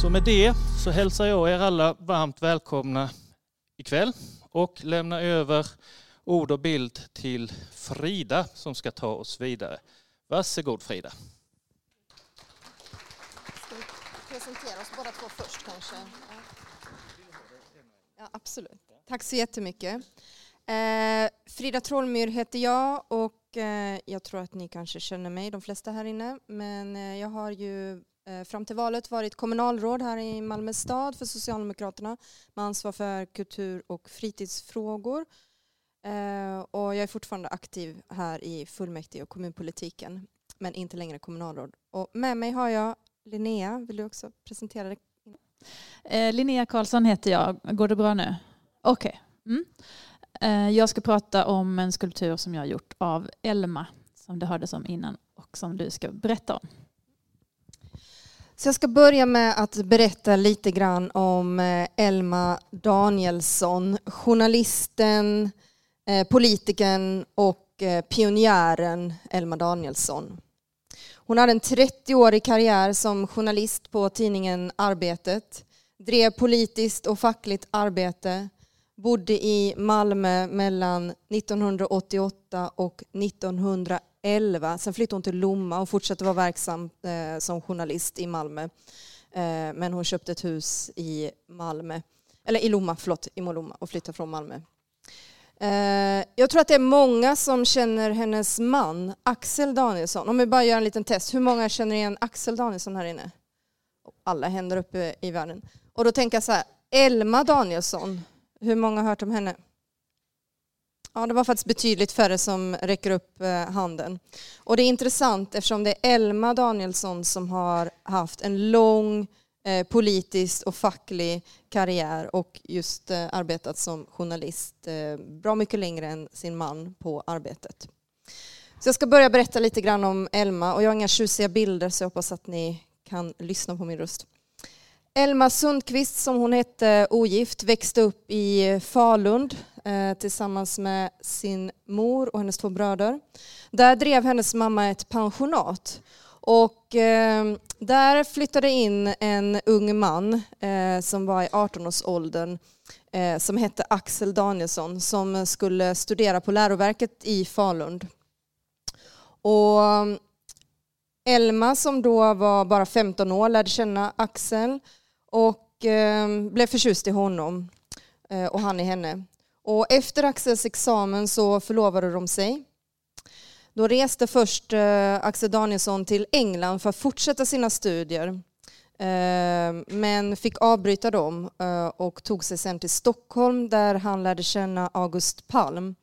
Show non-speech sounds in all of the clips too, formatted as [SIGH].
Så med det så hälsar jag er alla varmt välkomna ikväll och lämnar över ord och bild till Frida som ska ta oss vidare. Varsågod Frida. Ska vi presentera oss båda två först kanske? Ja, absolut. Tack så jättemycket. Eh, Frida Trollmyr heter jag och eh, jag tror att ni kanske känner mig, de flesta här inne. Men eh, jag har ju eh, fram till valet varit kommunalråd här i Malmö stad för Socialdemokraterna med ansvar för kultur och fritidsfrågor. Eh, och jag är fortfarande aktiv här i fullmäktige och kommunpolitiken men inte längre kommunalråd. Och med mig har jag Linnea, vill du också presentera dig? Eh, Linnea Karlsson heter jag. Går det bra nu? Okej. Okay. Mm. Eh, jag ska prata om en skulptur som jag har gjort av Elma som det hördes om innan och som du ska berätta om. Så jag ska börja med att berätta lite grann om eh, Elma Danielsson, journalisten, eh, politikern och pionjären Elma Danielsson. Hon hade en 30-årig karriär som journalist på tidningen Arbetet, drev politiskt och fackligt arbete, bodde i Malmö mellan 1988 och 1911. Sen flyttade hon till Lomma och fortsatte vara verksam eh, som journalist i Malmö. Eh, men hon köpte ett hus i Malmö, eller i Lomma, förlåt, i Lomma och flyttade från Malmö. Eh, jag tror att det är många som känner hennes man, Axel Danielsson. Om vi bara gör en liten test. Hur många känner igen Axel Danielsson här inne? Alla händer uppe i världen. Och då tänker jag så här, Elma Danielsson, hur många har hört om henne? Ja, det var faktiskt betydligt färre som räcker upp eh, handen. Och det är intressant eftersom det är Elma Danielsson som har haft en lång eh, politisk och facklig karriär och just eh, arbetat som journalist bra mycket längre än sin man på Arbetet. Så jag ska börja berätta lite grann om Elma och jag har inga tjusiga bilder så jag hoppas att ni kan lyssna på min röst. Elma Sundqvist, som hon hette ogift, växte upp i Falund eh, tillsammans med sin mor och hennes två bröder. Där drev hennes mamma ett pensionat. Och eh, där flyttade in en ung man eh, som var i 18-årsåldern eh, som hette Axel Danielsson som skulle studera på läroverket i Falun. Och eh, Elma som då var bara 15 år lärde känna Axel och eh, blev förtjust i honom eh, och han i henne. Och efter Axels examen så förlovade de sig. Då reste först eh, Axel Danielsson till England för att fortsätta sina studier. Ehm, men fick avbryta dem eh, och tog sig sen till Stockholm där han lärde känna August Palm.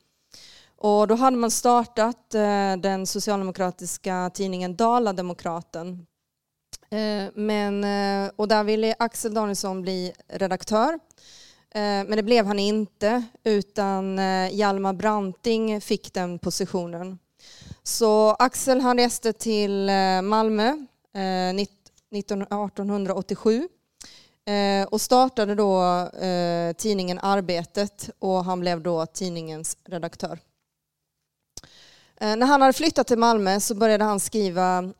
Och då hade man startat eh, den socialdemokratiska tidningen Dala-Demokraten Eh, men, eh, och där ville Axel Danielsson bli redaktör. Eh, men det blev han inte, utan Hjalmar Branting fick den positionen. Så Axel han reste till Malmö 1887 och startade då tidningen Arbetet och han blev då tidningens redaktör. När han hade flyttat till Malmö så började han skriva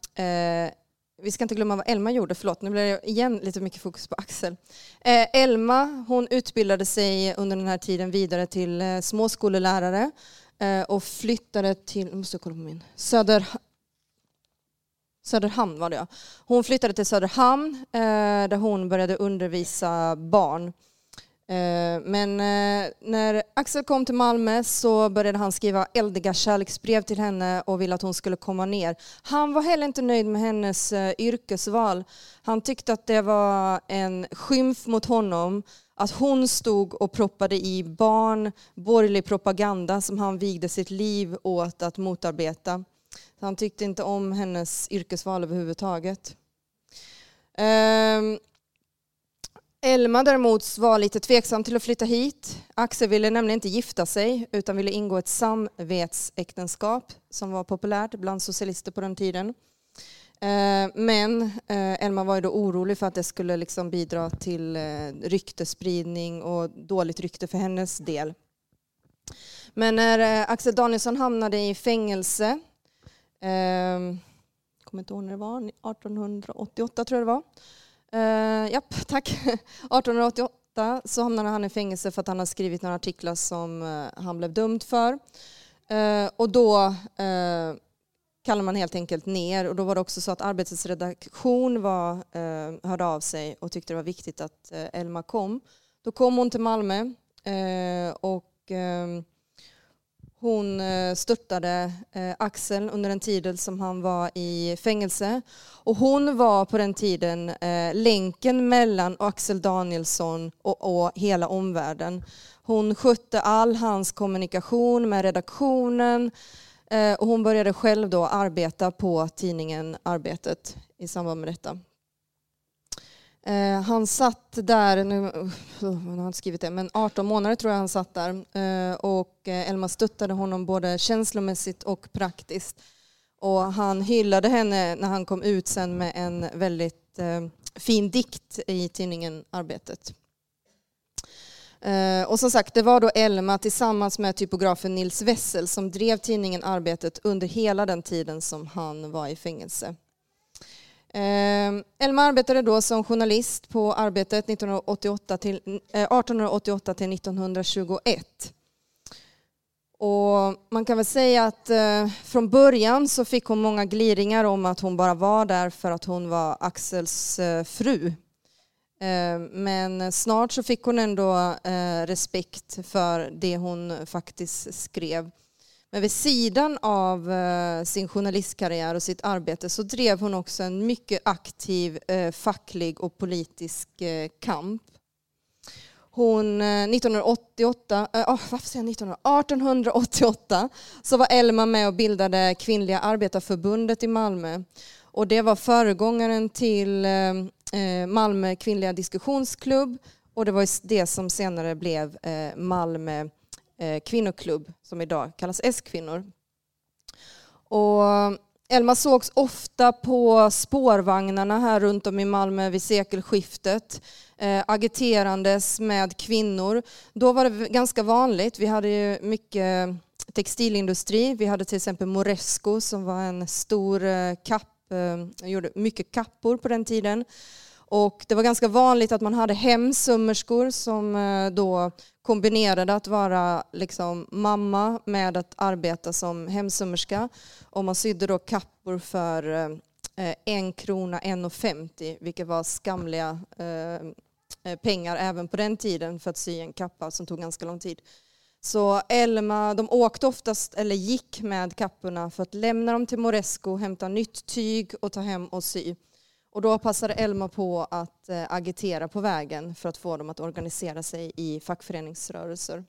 vi ska inte glömma vad Elma gjorde, förlåt, nu blir det igen lite mycket fokus på Axel. Eh, Elma, hon utbildade sig under den här tiden vidare till eh, småskolelärare eh, och flyttade till, måste jag kolla på min, Söder, Söderhamn var det ja. Hon flyttade till Söderhamn eh, där hon började undervisa barn. Eh, men eh, när Axel kom till Malmö så började han skriva eldiga kärleksbrev till henne och ville att hon skulle komma ner. Han var heller inte nöjd med hennes eh, yrkesval. Han tyckte att det var en skymf mot honom att hon stod och proppade i barn borgerlig propaganda som han vigde sitt liv åt att motarbeta. Han tyckte inte om hennes yrkesval överhuvudtaget. Ehm, Elma däremot var lite tveksam till att flytta hit. Axel ville nämligen inte gifta sig utan ville ingå ett samvetsäktenskap som var populärt bland socialister på den tiden. Eh, men eh, Elma var ju då orolig för att det skulle liksom bidra till eh, ryktespridning och dåligt rykte för hennes del. Men när Axel Danielsson hamnade i fängelse, jag kommer inte ihåg när det var, 1888 tror jag det var. Uh, japp, tack. [LAUGHS] 1888 så hamnade han i fängelse för att han har skrivit några artiklar som uh, han blev dömd för. Uh, och då uh, kallade man helt enkelt ner och då var det också så att Arbetets redaktion var, uh, hörde av sig och tyckte det var viktigt att Elma kom. Då kom hon till Malmö och ehm, hon eh, störtade eh, Axel under den tiden som han var i fängelse. Och hon var på den tiden eh, länken mellan Axel Danielsson och, och hela omvärlden. Hon skötte all hans kommunikation med redaktionen och hon började själv då arbeta på tidningen Arbetet i samband med detta. Eh, han satt där, nu har inte skrivit det, men 18 månader tror jag han satt där. Eh, och eh, Elma stöttade honom både känslomässigt och praktiskt. Och han hyllade henne när han kom ut sen med en väldigt eh, fin dikt i tidningen Arbetet. Eh, och som sagt, det var då Elma tillsammans med typografen Nils Wessel som drev tidningen Arbetet under hela den tiden som han var i fängelse. Ehm, Elma arbetade då som journalist på Arbetet 1988 till, eh, 1888 till 1921. Och man kan väl säga att eh, från början så fick hon många gliringar om att hon bara var där för att hon var Axels eh, fru. Ehm, men snart så fick hon ändå eh, respekt för det hon faktiskt skrev. Men vid sidan av eh, sin journalistkarriär och sitt arbete så drev hon också en mycket aktiv eh, facklig och politisk eh, kamp. Hon, 1988, äh, ah, varför säger jag 1888 så var Elma med och bildade Kvinnliga arbetarförbundet i Malmö. Och det var föregångaren till Malmö kvinnliga diskussionsklubb och det var det som senare blev Malmö Eh, kvinnoklubb som idag kallas S-kvinnor. Och Elma sågs ofta på spårvagnarna här runt om i Malmö vid sekelskiftet, eh, agiterandes med kvinnor. Då var det ganska vanligt. Vi hade ju mycket textilindustri. Vi hade till exempel Moresco som var en stor eh, kapp, eh, gjorde mycket kappor på den tiden. Och det var ganska vanligt att man hade hemsömmerskor som eh, då kombinerade att vara liksom mamma med att arbeta som hemsömmerska. Och man sydde då kappor för eh, en krona 1,50 vilket var skamliga eh, eh, pengar även på den tiden för att sy en kappa som tog ganska lång tid. Så Elma, de åkte oftast, eller gick med kapporna för att lämna dem till Moresco, hämta nytt tyg och ta hem och sy. Och då passade Elma på att eh, agitera på vägen för att få dem att organisera sig i fackföreningsrörelser.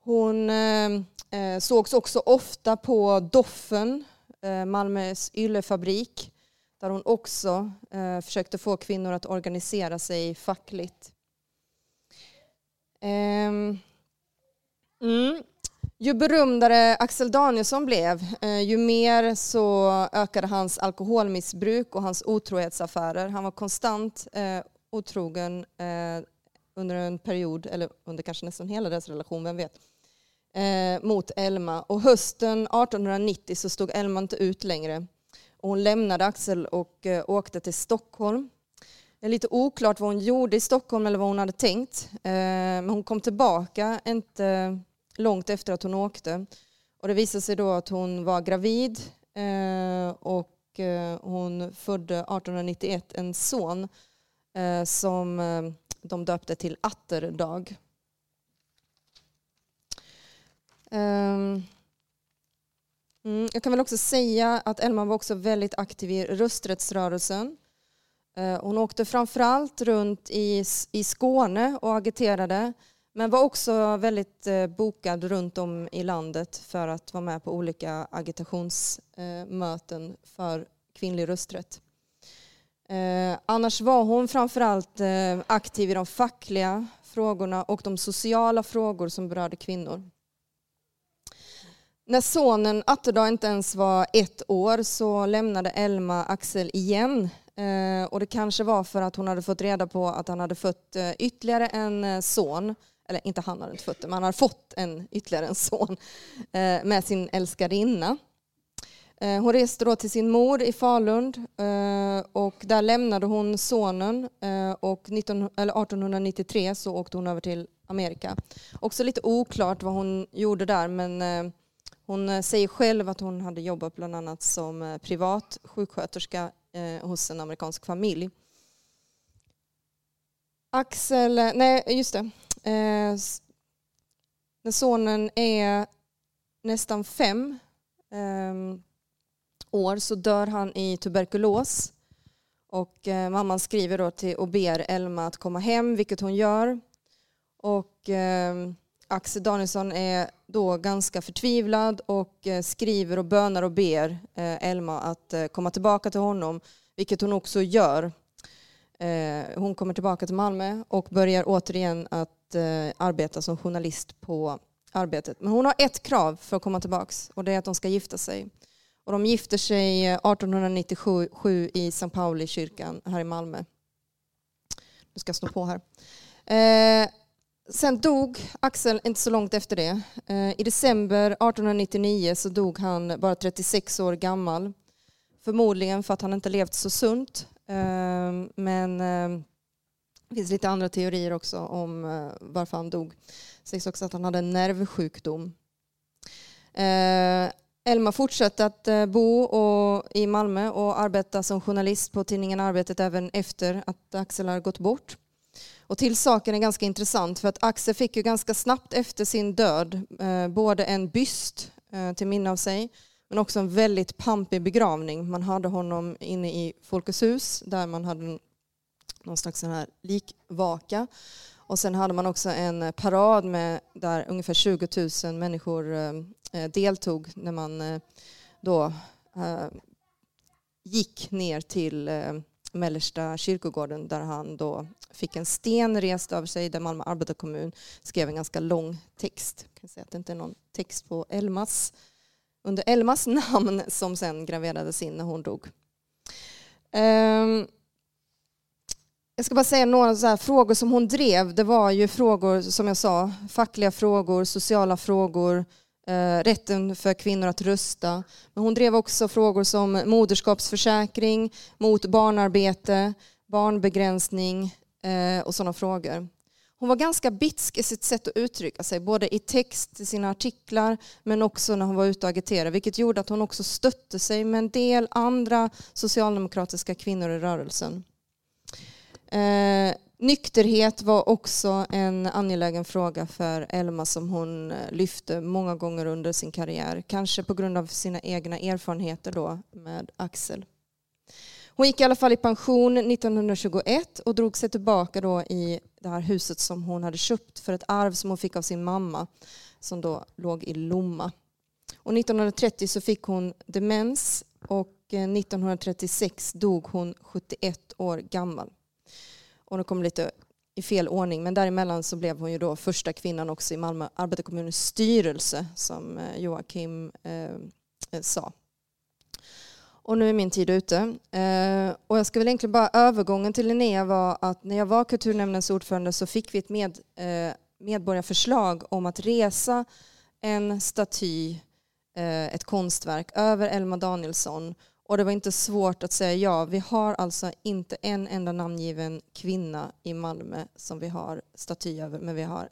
Hon eh, eh, sågs också ofta på Doffen, Malmös yllefabrik, där hon också försökte få kvinnor att organisera sig fackligt. Ehm, mm. Ju berömdare Axel Danielsson blev, eh, ju mer så ökade hans alkoholmissbruk och hans otrohetsaffärer. Han var konstant eh, otrogen eh, under en period, eller under kanske nästan hela deras relation, vem vet, eh, mot Elma. Och hösten 1890 så stod Elma inte ut längre. Och hon lämnade Axel och eh, åkte till Stockholm. Det är lite oklart vad hon gjorde i Stockholm eller vad hon hade tänkt. Men hon kom tillbaka, inte långt efter att hon åkte. Och det visade sig då att hon var gravid eh, och eh, hon födde 1891 en son eh, som eh, de döpte till Atterdag. Ehm, mm, jag kan väl också säga att Elma var också väldigt aktiv i rösträttsrörelsen. Eh, hon åkte framförallt runt i Skåne och agiterade men var också väldigt eh, bokad runt om i landet för att vara med på olika agitationsmöten för kvinnlig rösträtt. Eh, annars var hon framförallt eh, aktiv i de fackliga frågorna och de sociala frågor som berörde kvinnor. När sonen Atterdag inte ens var ett år så lämnade Elma Axel igen. Och det kanske var för att hon hade fått reda på att han hade fött ytterligare en son eller inte han har inte fött det, men han har fått en, ytterligare en son eh, med sin älskarinna. Eh, hon reste då till sin mor i Falun eh, och där lämnade hon sonen eh, och 19, eller 1893 så åkte hon över till Amerika. Också lite oklart vad hon gjorde där men eh, hon eh, säger själv att hon hade jobbat bland annat som eh, privat sjuksköterska hos en amerikansk familj. Axel, nej just det. Eh, när sonen är nästan fem eh, år så dör han i tuberkulos. Och eh, mamman skriver då till och ber Elma att komma hem, vilket hon gör. Och eh, Axel Danielsson är då ganska förtvivlad och eh, skriver och bönar och ber eh, Elma att eh, komma tillbaka till honom, vilket hon också gör. Eh, hon kommer tillbaka till Malmö och börjar återigen att Eh, arbeta som journalist på arbetet. Men hon har ett krav för att komma tillbaka och det är att de ska gifta sig. Och de gifter sig eh, 1897 i St. Pauli kyrkan här i Malmö. Nu ska jag slå på här. Eh, sen dog Axel inte så långt efter det. Eh, I december 1899 så dog han bara 36 år gammal. Förmodligen för att han inte levt så sunt. Eh, men eh, det finns lite andra teorier också om eh, varför han dog. Det sägs också att han hade en nervsjukdom. Eh, Elma fortsatte att eh, bo bo i Malmö och arbeta som journalist på tidningen Arbetet även efter att Axel har gått bort. Och till saken är ganska intressant för att Axel fick ju ganska snabbt efter sin död eh, både en byst eh, till minne av sig men också en väldigt pampig begravning. Man hade honom inne i Folkets hus där man hade någon slags sån här likvaka. Och sen hade man också en parad med där ungefär 20 000 människor eh, eh, deltog när man eh, då eh, gick ner till eh, mellersta kyrkogården där han då fick en sten rest över sig där Malmö arbetarkommun skrev en ganska lång text. Jag kan säga att det inte är någon text på Elmas, under Elmas [LAUGHS] namn som sen graverades in när hon dog. Ehm, jag ska bara säga några så frågor som hon drev. Det var ju frågor, som jag sa, fackliga frågor, sociala frågor, Eh, rätten för kvinnor att rösta. Men hon drev också frågor som moderskapsförsäkring, mot barnarbete, barnbegränsning eh, och sådana frågor. Hon var ganska bitsk i sitt sätt att uttrycka sig, både i text i sina artiklar men också när hon var ute och agiterade, vilket gjorde att hon också stötte sig med en del andra socialdemokratiska kvinnor i rörelsen. Eh, Nykterhet var också en angelägen fråga för Elma som hon eh, lyfte många gånger under sin karriär. Kanske på grund av sina egna erfarenheter då med Axel. Hon gick i alla fall i pension 1921 och drog sig tillbaka då i det här huset som hon hade köpt för ett arv som hon fick av sin mamma som då låg i Lomma. Och 1930 så fick hon demens och eh, 1936 dog hon 71 år gammal. Och det kom lite i fel ordning, men däremellan så blev hon ju då första kvinnan också i Malmö arbetarkommunens styrelse, som eh, Joakim eh, eh, sa. Och nu är min tid ute. Eh, och jag ska väl egentligen bara övergången till Linnea var att när jag var kulturnämndens ordförande så fick vi ett med, eh, medborgarförslag om att resa en staty, eh, ett konstverk, över Elma Danielsson och det var inte svårt att säga ja. Vi har alltså inte en enda namngiven kvinna i Malmö som vi har staty över, men vi har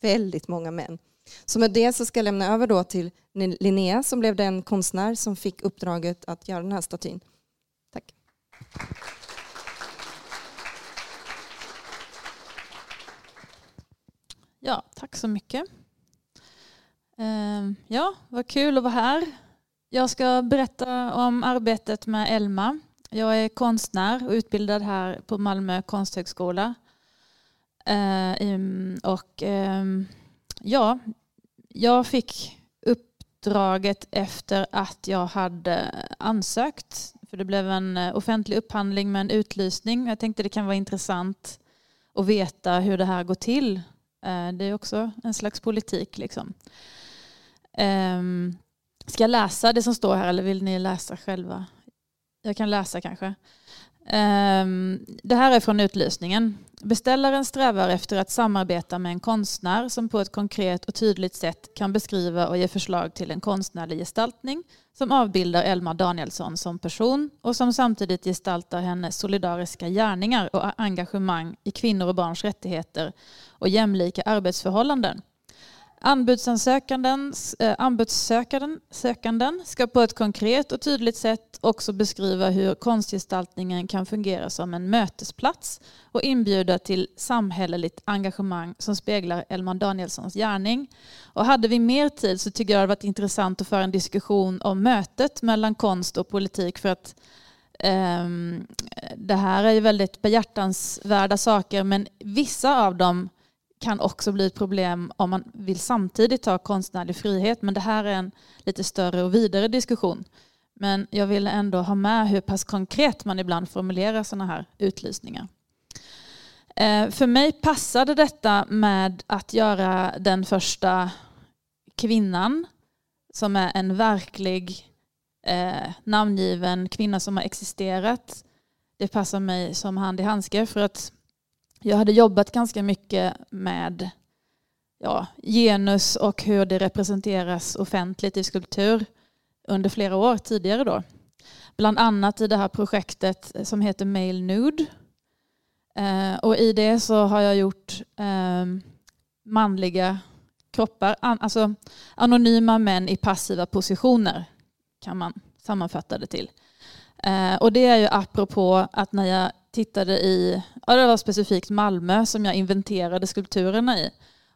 väldigt många män. Så med det så ska jag lämna över då till Linnea som blev den konstnär som fick uppdraget att göra den här statyn. Tack. Ja, tack så mycket. Ehm, ja, vad kul att vara här. Jag ska berätta om arbetet med Elma. Jag är konstnär och utbildad här på Malmö konsthögskola. Eh, och ja, jag fick uppdraget efter att jag hade ansökt. För det blev en eh, offentlig upphandling med en utlysning. Jag tänkte det kan vara intressant att veta hur det här går till. Eh, det är också en slags politik. Liksom. Ska jag läsa det som står här eller vill ni läsa själva? Jag kan läsa kanske. Ehm, det här är från utlysningen. Beställaren strävar efter att samarbeta med en konstnär som på ett konkret och tydligt sätt kan beskriva och ge förslag till en konstnärlig gestaltning som avbildar Elma Danielsson som person och som samtidigt gestaltar hennes solidariska gärningar och engagemang i kvinnor och barns rättigheter och jämlika arbetsförhållanden. Anbudsansökanden, eh, anbudssökanden ska på ett konkret och tydligt sätt också beskriva hur konstgestaltningen kan fungera som en mötesplats och inbjuda till samhälleligt engagemang som speglar Elman Danielssons gärning. Och hade vi mer tid så tycker jag det hade varit intressant att föra en diskussion om mötet mellan konst och politik för att um, det här är ju väldigt behjärtansvärda saker men vissa av dem kan också bli ett problem om man vill samtidigt ta konstnärlig frihet. Men det här är en lite större och vidare diskussion. Men jag vill ändå ha med hur pass konkret man ibland formulerar sådana här utlysningar. Eh, för mig passade detta med att göra den första kvinnan som är en verklig eh, namngiven kvinna som har existerat. Det passar mig som hand i handske för att jag hade jobbat ganska mycket med ja, genus och hur det representeras offentligt i skulptur under flera år tidigare. Då. Bland annat i det här projektet som heter Male Nude. Eh, och i det så har jag gjort eh, manliga kroppar, an, alltså anonyma män i passiva positioner kan man sammanfatta det till. Eh, och det är ju apropå att när jag tittade i, ja det var specifikt Malmö som jag inventerade skulpturerna i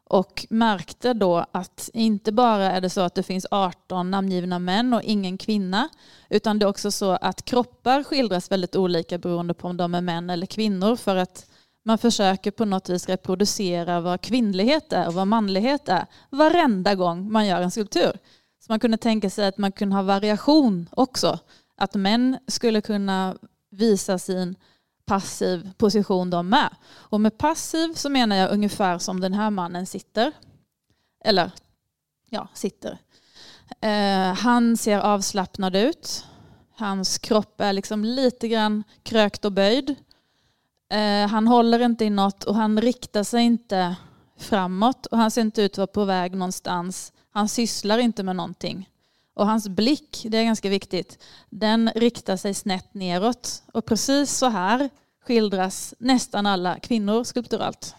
och märkte då att inte bara är det så att det finns 18 namngivna män och ingen kvinna utan det är också så att kroppar skildras väldigt olika beroende på om de är män eller kvinnor för att man försöker på något vis reproducera vad kvinnlighet är och vad manlighet är varenda gång man gör en skulptur. Så man kunde tänka sig att man kunde ha variation också. Att män skulle kunna visa sin passiv position de med. Och med passiv så menar jag ungefär som den här mannen sitter. Eller ja, sitter. Eh, han ser avslappnad ut. Hans kropp är liksom lite grann krökt och böjd. Eh, han håller inte i något och han riktar sig inte framåt och han ser inte ut att vara på väg någonstans. Han sysslar inte med någonting. Och hans blick, det är ganska viktigt, den riktar sig snett neråt. Och precis så här skildras nästan alla kvinnor skulpturalt.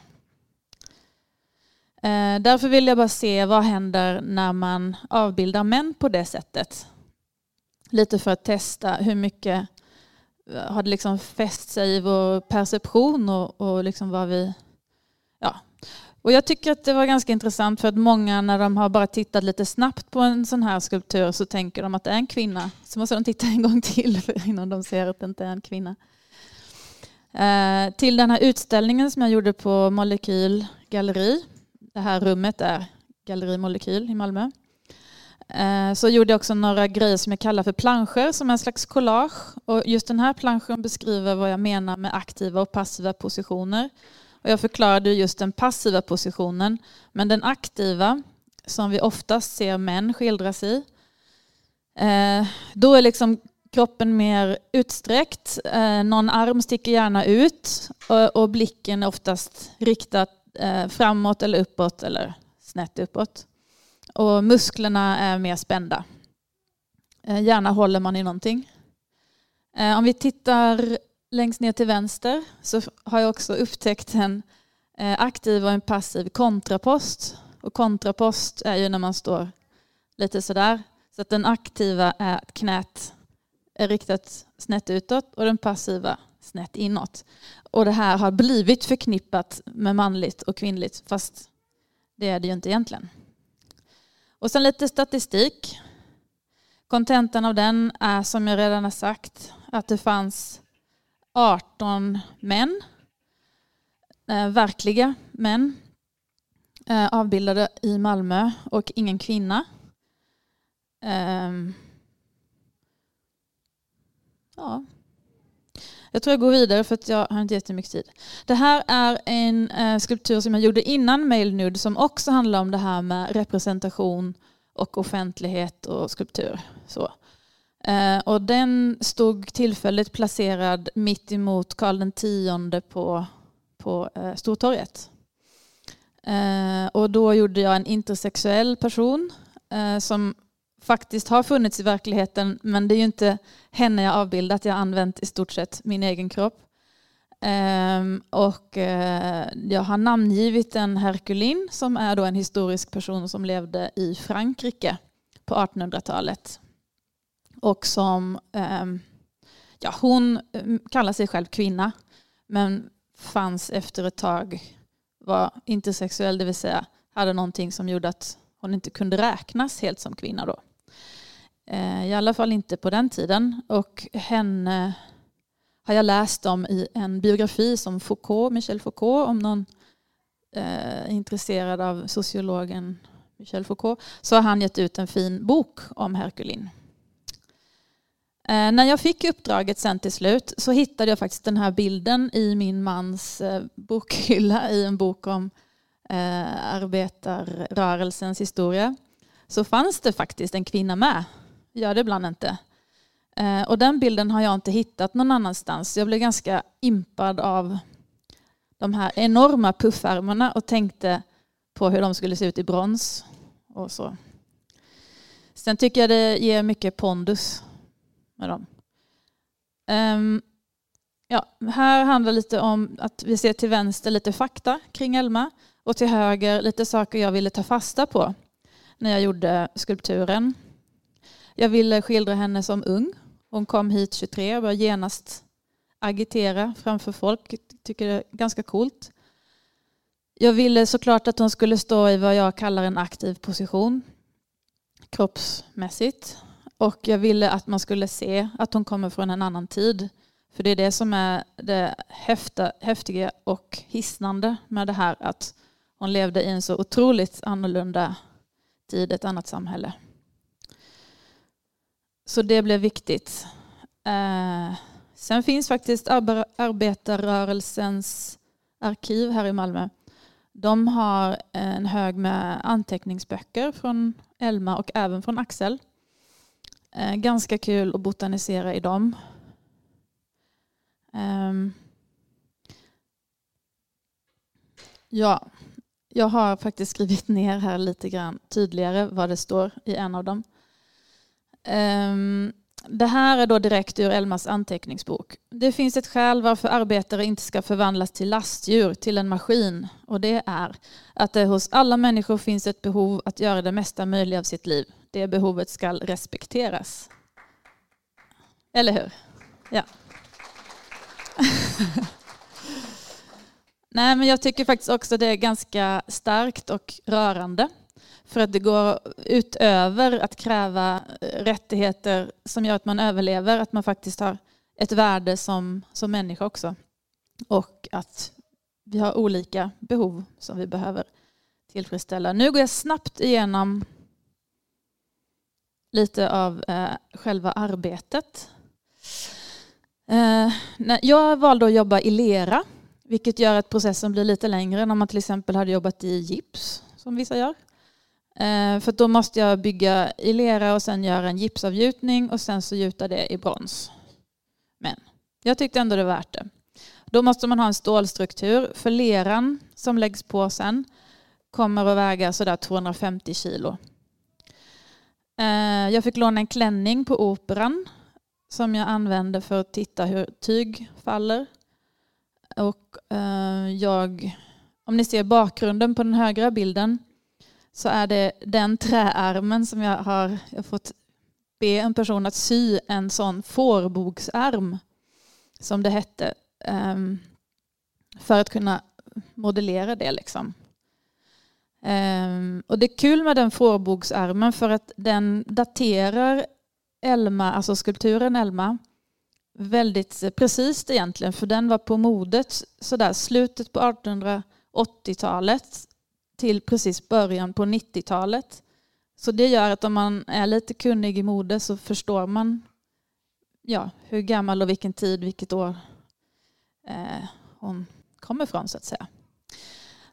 Eh, därför vill jag bara se vad händer när man avbildar män på det sättet. Lite för att testa hur mycket eh, har det liksom fäst sig i vår perception och, och liksom vad vi och jag tycker att det var ganska intressant för att många när de har bara tittat lite snabbt på en sån här skulptur så tänker de att det är en kvinna. Så måste de titta en gång till [LAUGHS] innan de ser att det inte är en kvinna. Eh, till den här utställningen som jag gjorde på Molekyl galleri. Det här rummet är Galleri Molekyl i Malmö. Eh, så gjorde jag också några grejer som jag kallar för planscher som är en slags collage. Och just den här planschen beskriver vad jag menar med aktiva och passiva positioner. Och jag förklarade just den passiva positionen. Men den aktiva, som vi oftast ser män skildras i, eh, då är liksom kroppen mer utsträckt. Eh, någon arm sticker gärna ut och blicken är oftast riktad eh, framåt eller uppåt eller snett uppåt. Och musklerna är mer spända. Eh, gärna håller man i någonting. Eh, om vi tittar längst ner till vänster så har jag också upptäckt en eh, aktiv och en passiv kontrapost. Och kontrapost är ju när man står lite sådär. Så att den aktiva är att knät är riktat snett utåt och den passiva snett inåt. Och det här har blivit förknippat med manligt och kvinnligt fast det är det ju inte egentligen. Och sen lite statistik. Kontentan av den är som jag redan har sagt att det fanns 18 män, eh, verkliga män, eh, avbildade i Malmö och ingen kvinna. Eh, ja. Jag tror jag går vidare för att jag har inte jättemycket tid. Det här är en eh, skulptur som jag gjorde innan Mail Nude som också handlar om det här med representation och offentlighet och skulptur. Så. Eh, och den stod tillfälligt placerad mitt emot Karl X på, på eh, Stortorget. Eh, och då gjorde jag en intersexuell person eh, som faktiskt har funnits i verkligheten men det är ju inte henne jag avbildat, jag har använt i stort sett min egen kropp. Um, och uh, jag har namngivit en Herkulin som är då en historisk person som levde i Frankrike på 1800-talet. Och som, ehm, ja hon ehm, kallar sig själv kvinna men fanns efter ett tag, var intersexuell, det vill säga hade någonting som gjorde att hon inte kunde räknas helt som kvinna då. Eh, I alla fall inte på den tiden. Och henne har jag läst om i en biografi som Foucault, Michel Foucault, om någon är intresserad av sociologen Michel Foucault, så har han gett ut en fin bok om Herkulin. Eh, när jag fick uppdraget sen till slut så hittade jag faktiskt den här bilden i min mans eh, bokhylla i en bok om eh, arbetarrörelsens historia. Så fanns det faktiskt en kvinna med. Gör det ibland inte. Eh, och den bilden har jag inte hittat någon annanstans. Jag blev ganska impad av de här enorma puffärmarna och tänkte på hur de skulle se ut i brons. Och så. Sen tycker jag det ger mycket pondus med dem. Um, ja, här handlar lite om att vi ser till vänster lite fakta kring Elma och till höger lite saker jag ville ta fasta på när jag gjorde skulpturen. Jag ville skildra henne som ung hon kom hit 23 och började genast agitera framför folk. Tycker det är ganska coolt. Jag ville såklart att hon skulle stå i vad jag kallar en aktiv position kroppsmässigt. Och jag ville att man skulle se att hon kommer från en annan tid. För det är det som är det häfta, häftiga och hisnande med det här att hon levde i en så otroligt annorlunda tid, ett annat samhälle. Så det blev viktigt. Eh, sen finns faktiskt arbetarrörelsens arkiv här i Malmö. De har en hög med anteckningsböcker från Elma och även från Axel. Eh, ganska kul att botanisera i dem. Um, ja, jag har faktiskt skrivit [LAUGHS] ner här lite grann tydligare vad det står i en av dem. Um, det här är då direkt ur Elmas anteckningsbok. Det finns ett skäl varför arbetare inte ska förvandlas till lastdjur, till en maskin. Och det är att det hos alla människor finns ett behov att göra det mesta möjliga av sitt liv. Det behovet ska respekteras. Eller hur? Ja. [LAUGHS] Nej, men jag tycker faktiskt också det är ganska starkt och rörande. För att det går utöver att kräva rättigheter som gör att man överlever, att man faktiskt har ett värde som, som människa också. Och att vi har olika behov som vi behöver tillfredsställa. Nu går jag snabbt igenom lite av eh, själva arbetet. Eh, jag valde att jobba i lera, vilket gör att processen blir lite längre än om man till exempel hade jobbat i gips, som vissa gör. Eh, för då måste jag bygga i lera och sen göra en gipsavgjutning och sen så gjuta det i brons. Men jag tyckte ändå det var värt det. Då måste man ha en stålstruktur. För leran som läggs på sen kommer att väga sådär 250 kilo. Eh, jag fick låna en klänning på Operan som jag använde för att titta hur tyg faller. Och eh, jag, om ni ser bakgrunden på den högra bilden så är det den träärmen som jag har, jag har fått be en person att sy en sån fårbogsarm som det hette ehm, för att kunna modellera det. Liksom. Um, och det är kul med den fårbogsarmen för att den daterar Elma, alltså skulpturen Elma väldigt eh, precis egentligen för den var på modet sådär slutet på 1880-talet till precis början på 90-talet. Så det gör att om man är lite kunnig i mode så förstår man ja, hur gammal och vilken tid, vilket år eh, hon kommer från så att säga.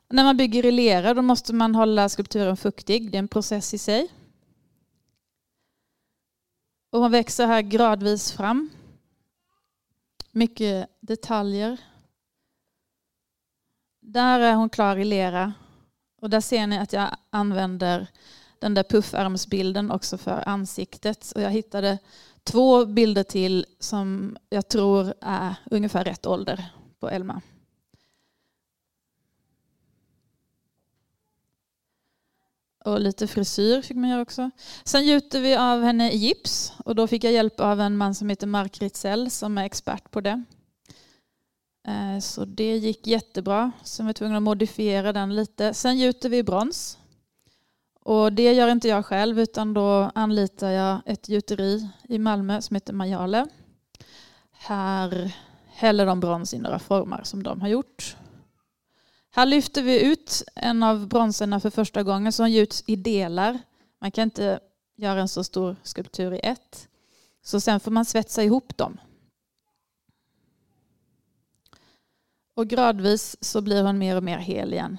När man bygger i lera då måste man hålla skulpturen fuktig. Det är en process i sig. Och hon växer här gradvis fram. Mycket detaljer. Där är hon klar i lera. Och där ser ni att jag använder den där puffärmsbilden också för ansiktet. Och jag hittade två bilder till som jag tror är ungefär rätt ålder på Elma. Och lite frisyr fick man göra också. Sen gjuter vi av henne i gips och då fick jag hjälp av en man som heter Mark Ritzell som är expert på det. Eh, så det gick jättebra. Sen var vi tvungna att modifiera den lite. Sen gjuter vi brons. Och det gör inte jag själv utan då anlitar jag ett gjuteri i Malmö som heter Majale. Här häller de brons i några formar som de har gjort. Här lyfter vi ut en av bronserna för första gången som gjuts i delar. Man kan inte göra en så stor skulptur i ett. Så sen får man svetsa ihop dem. Och gradvis så blir hon mer och mer hel igen.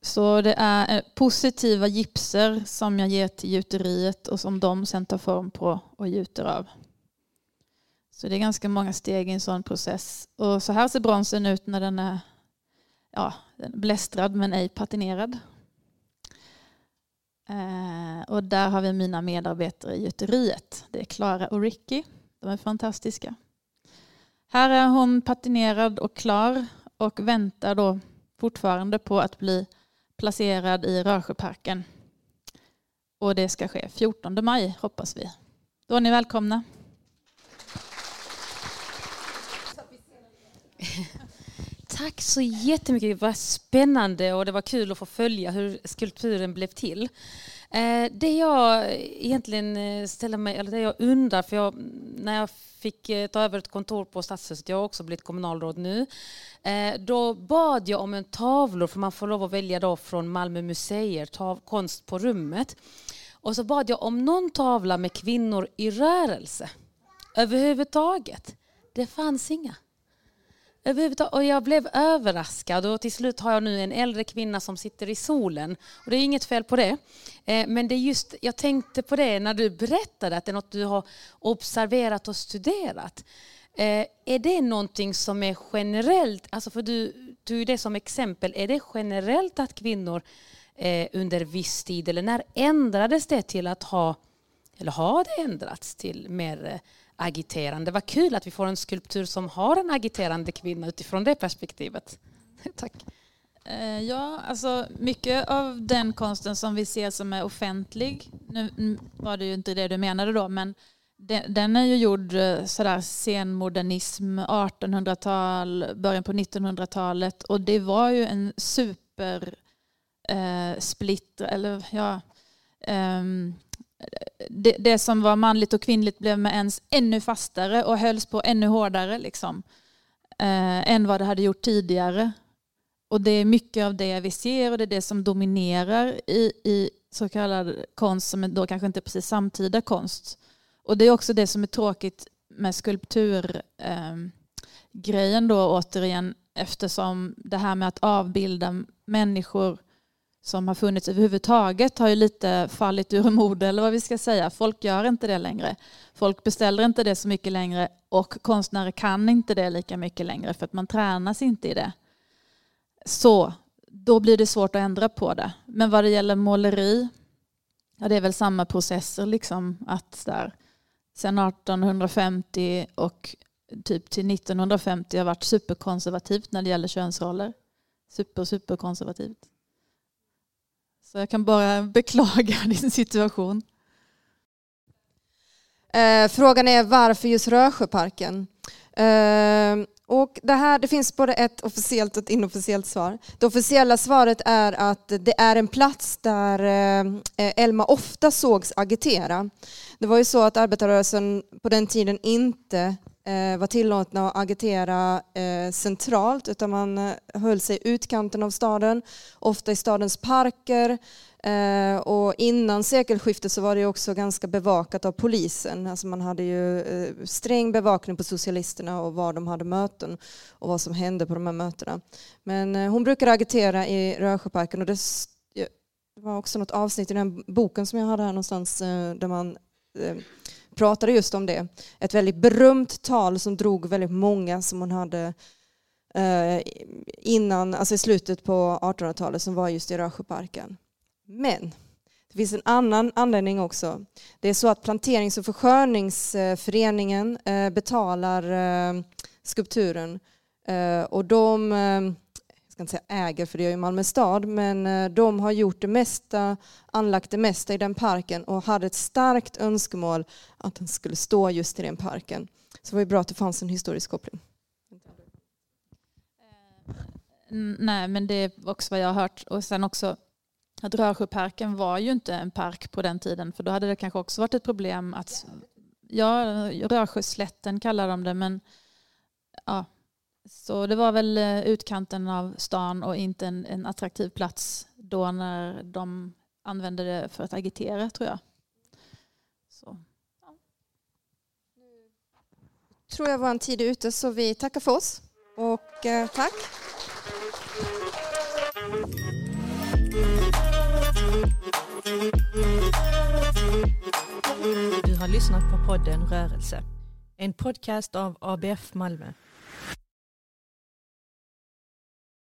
Så det är eh, positiva gipser som jag ger till gjuteriet och som de sen tar form på och gjuter av. Så det är ganska många steg i en sån process. Och så här ser bronsen ut när den är ja, blästrad men ej patinerad. Eh, och där har vi mina medarbetare i gjuteriet. Det är Klara och Ricky. De är fantastiska. Här är hon patinerad och klar och väntar då fortfarande på att bli placerad i Rörsjöparken. Och det ska ske 14 maj hoppas vi. Då är ni välkomna. [LAUGHS] Tack så jättemycket. Det var spännande och det var kul att få följa hur skulpturen blev till. Eh, det jag egentligen eh, ställer mig, eller det jag undrar, för jag, när jag fick eh, ta över ett kontor på Stadshuset, jag har också blivit kommunalråd nu, då bad jag om en tavlor, för man får lov att välja då från Malmö museer, tav, konst på rummet. Och så bad jag om någon tavla med kvinnor i rörelse överhuvudtaget. Det fanns inga. Och jag blev överraskad och till slut har jag nu en äldre kvinna som sitter i solen. Och det är inget fel på det. Eh, men det är just, jag tänkte på det när du berättade att det är något du har observerat och studerat. Eh, är det någonting som är generellt, alltså för du tog det som exempel, är det generellt att kvinnor eh, under viss tid, eller när ändrades det till att ha, eller har det ändrats till mer agiterande. Vad kul att vi får en skulptur som har en agiterande kvinna utifrån det perspektivet. [LAUGHS] Tack. Eh, ja, alltså mycket av den konsten som vi ser som är offentlig, nu var det ju inte det du menade då, men den är ju gjord eh, sådär senmodernism, 1800-tal, början på 1900-talet och det var ju en super eh, splitter, eller ja, um, det, det, som var manligt och kvinnligt blev med ens ännu fastare och hölls på ännu hårdare liksom, eh, än vad det hade gjort tidigare. Och det är mycket av det vi ser och det är det som dominerar i, i så kallad konst som då kanske inte är precis samtida konst. Och det är också det som är tråkigt med skulpturgrejen ehm, eh, då återigen eftersom det här med att avbilda människor som har funnits överhuvudtaget har ju lite fallit ur mode eller vad vi ska säga. Folk gör inte det längre. Folk beställer inte det så mycket längre och konstnärer kan inte det lika mycket längre för att man tränas inte i det. Så då blir det svårt att ändra på det. Men vad det gäller måleri, ja det är väl samma processer liksom att där sen 1850 och typ till 1950 har varit superkonservativt när det gäller könsroller. Super, superkonservativt. Så jag kan bara beklaga [LAUGHS] din situation. Eh, frågan är varför just Rösjöparken? Eh, och det, här, det finns både ett officiellt och ett inofficiellt svar. Det officiella svaret är att det är en plats där eh, Elma ofta sågs agitera. Det var ju så att arbetarrörelsen på den tiden inte Eh, var tillåtna att agitera eh, centralt utan man eh, höll sig i utkanten av staden, ofta i stadens parker. Och innan sekelskiftet så var det också ganska bevakat av polisen. Alltså man hade ju sträng bevakning på socialisterna och var de hade möten och vad som hände på de här mötena. Men hon brukade agitera i Rösjöparken. och det var också något avsnitt i den boken som jag hade här någonstans där man pratade just om det. Ett väldigt berömt tal som drog väldigt många som hon hade eh, innan, alltså i slutet på 1800-talet som var just i Rösjöparken. Men det finns en annan anledning också. Det är så att Planterings och försköningsföreningen eh, betalar eh, skulpturen eh, och de ska inte säga äger, för det är ju Malmö stad, men eh, de har gjort det mesta, anlagt det mesta i den parken och hade ett starkt önskemål att den skulle stå just i den parken. Så det var ju bra att det fanns en historisk koppling. Eh, nej, men det är också vad jag har hört. Och sen också att Rörsjöparken var ju inte en park på den tiden för då hade det kanske också varit ett problem att ja, Rörsjöslätten kallar de det men ja, så det var väl eh, utkanten av stan och inte en, en attraktiv plats då när de använde det för att agitera tror jag. Så. Ja. tror jag var en tid ute så vi tackar för oss och eh, tack. Du har lyssnat på podden Rörelse. En podcast av ABF Malmö.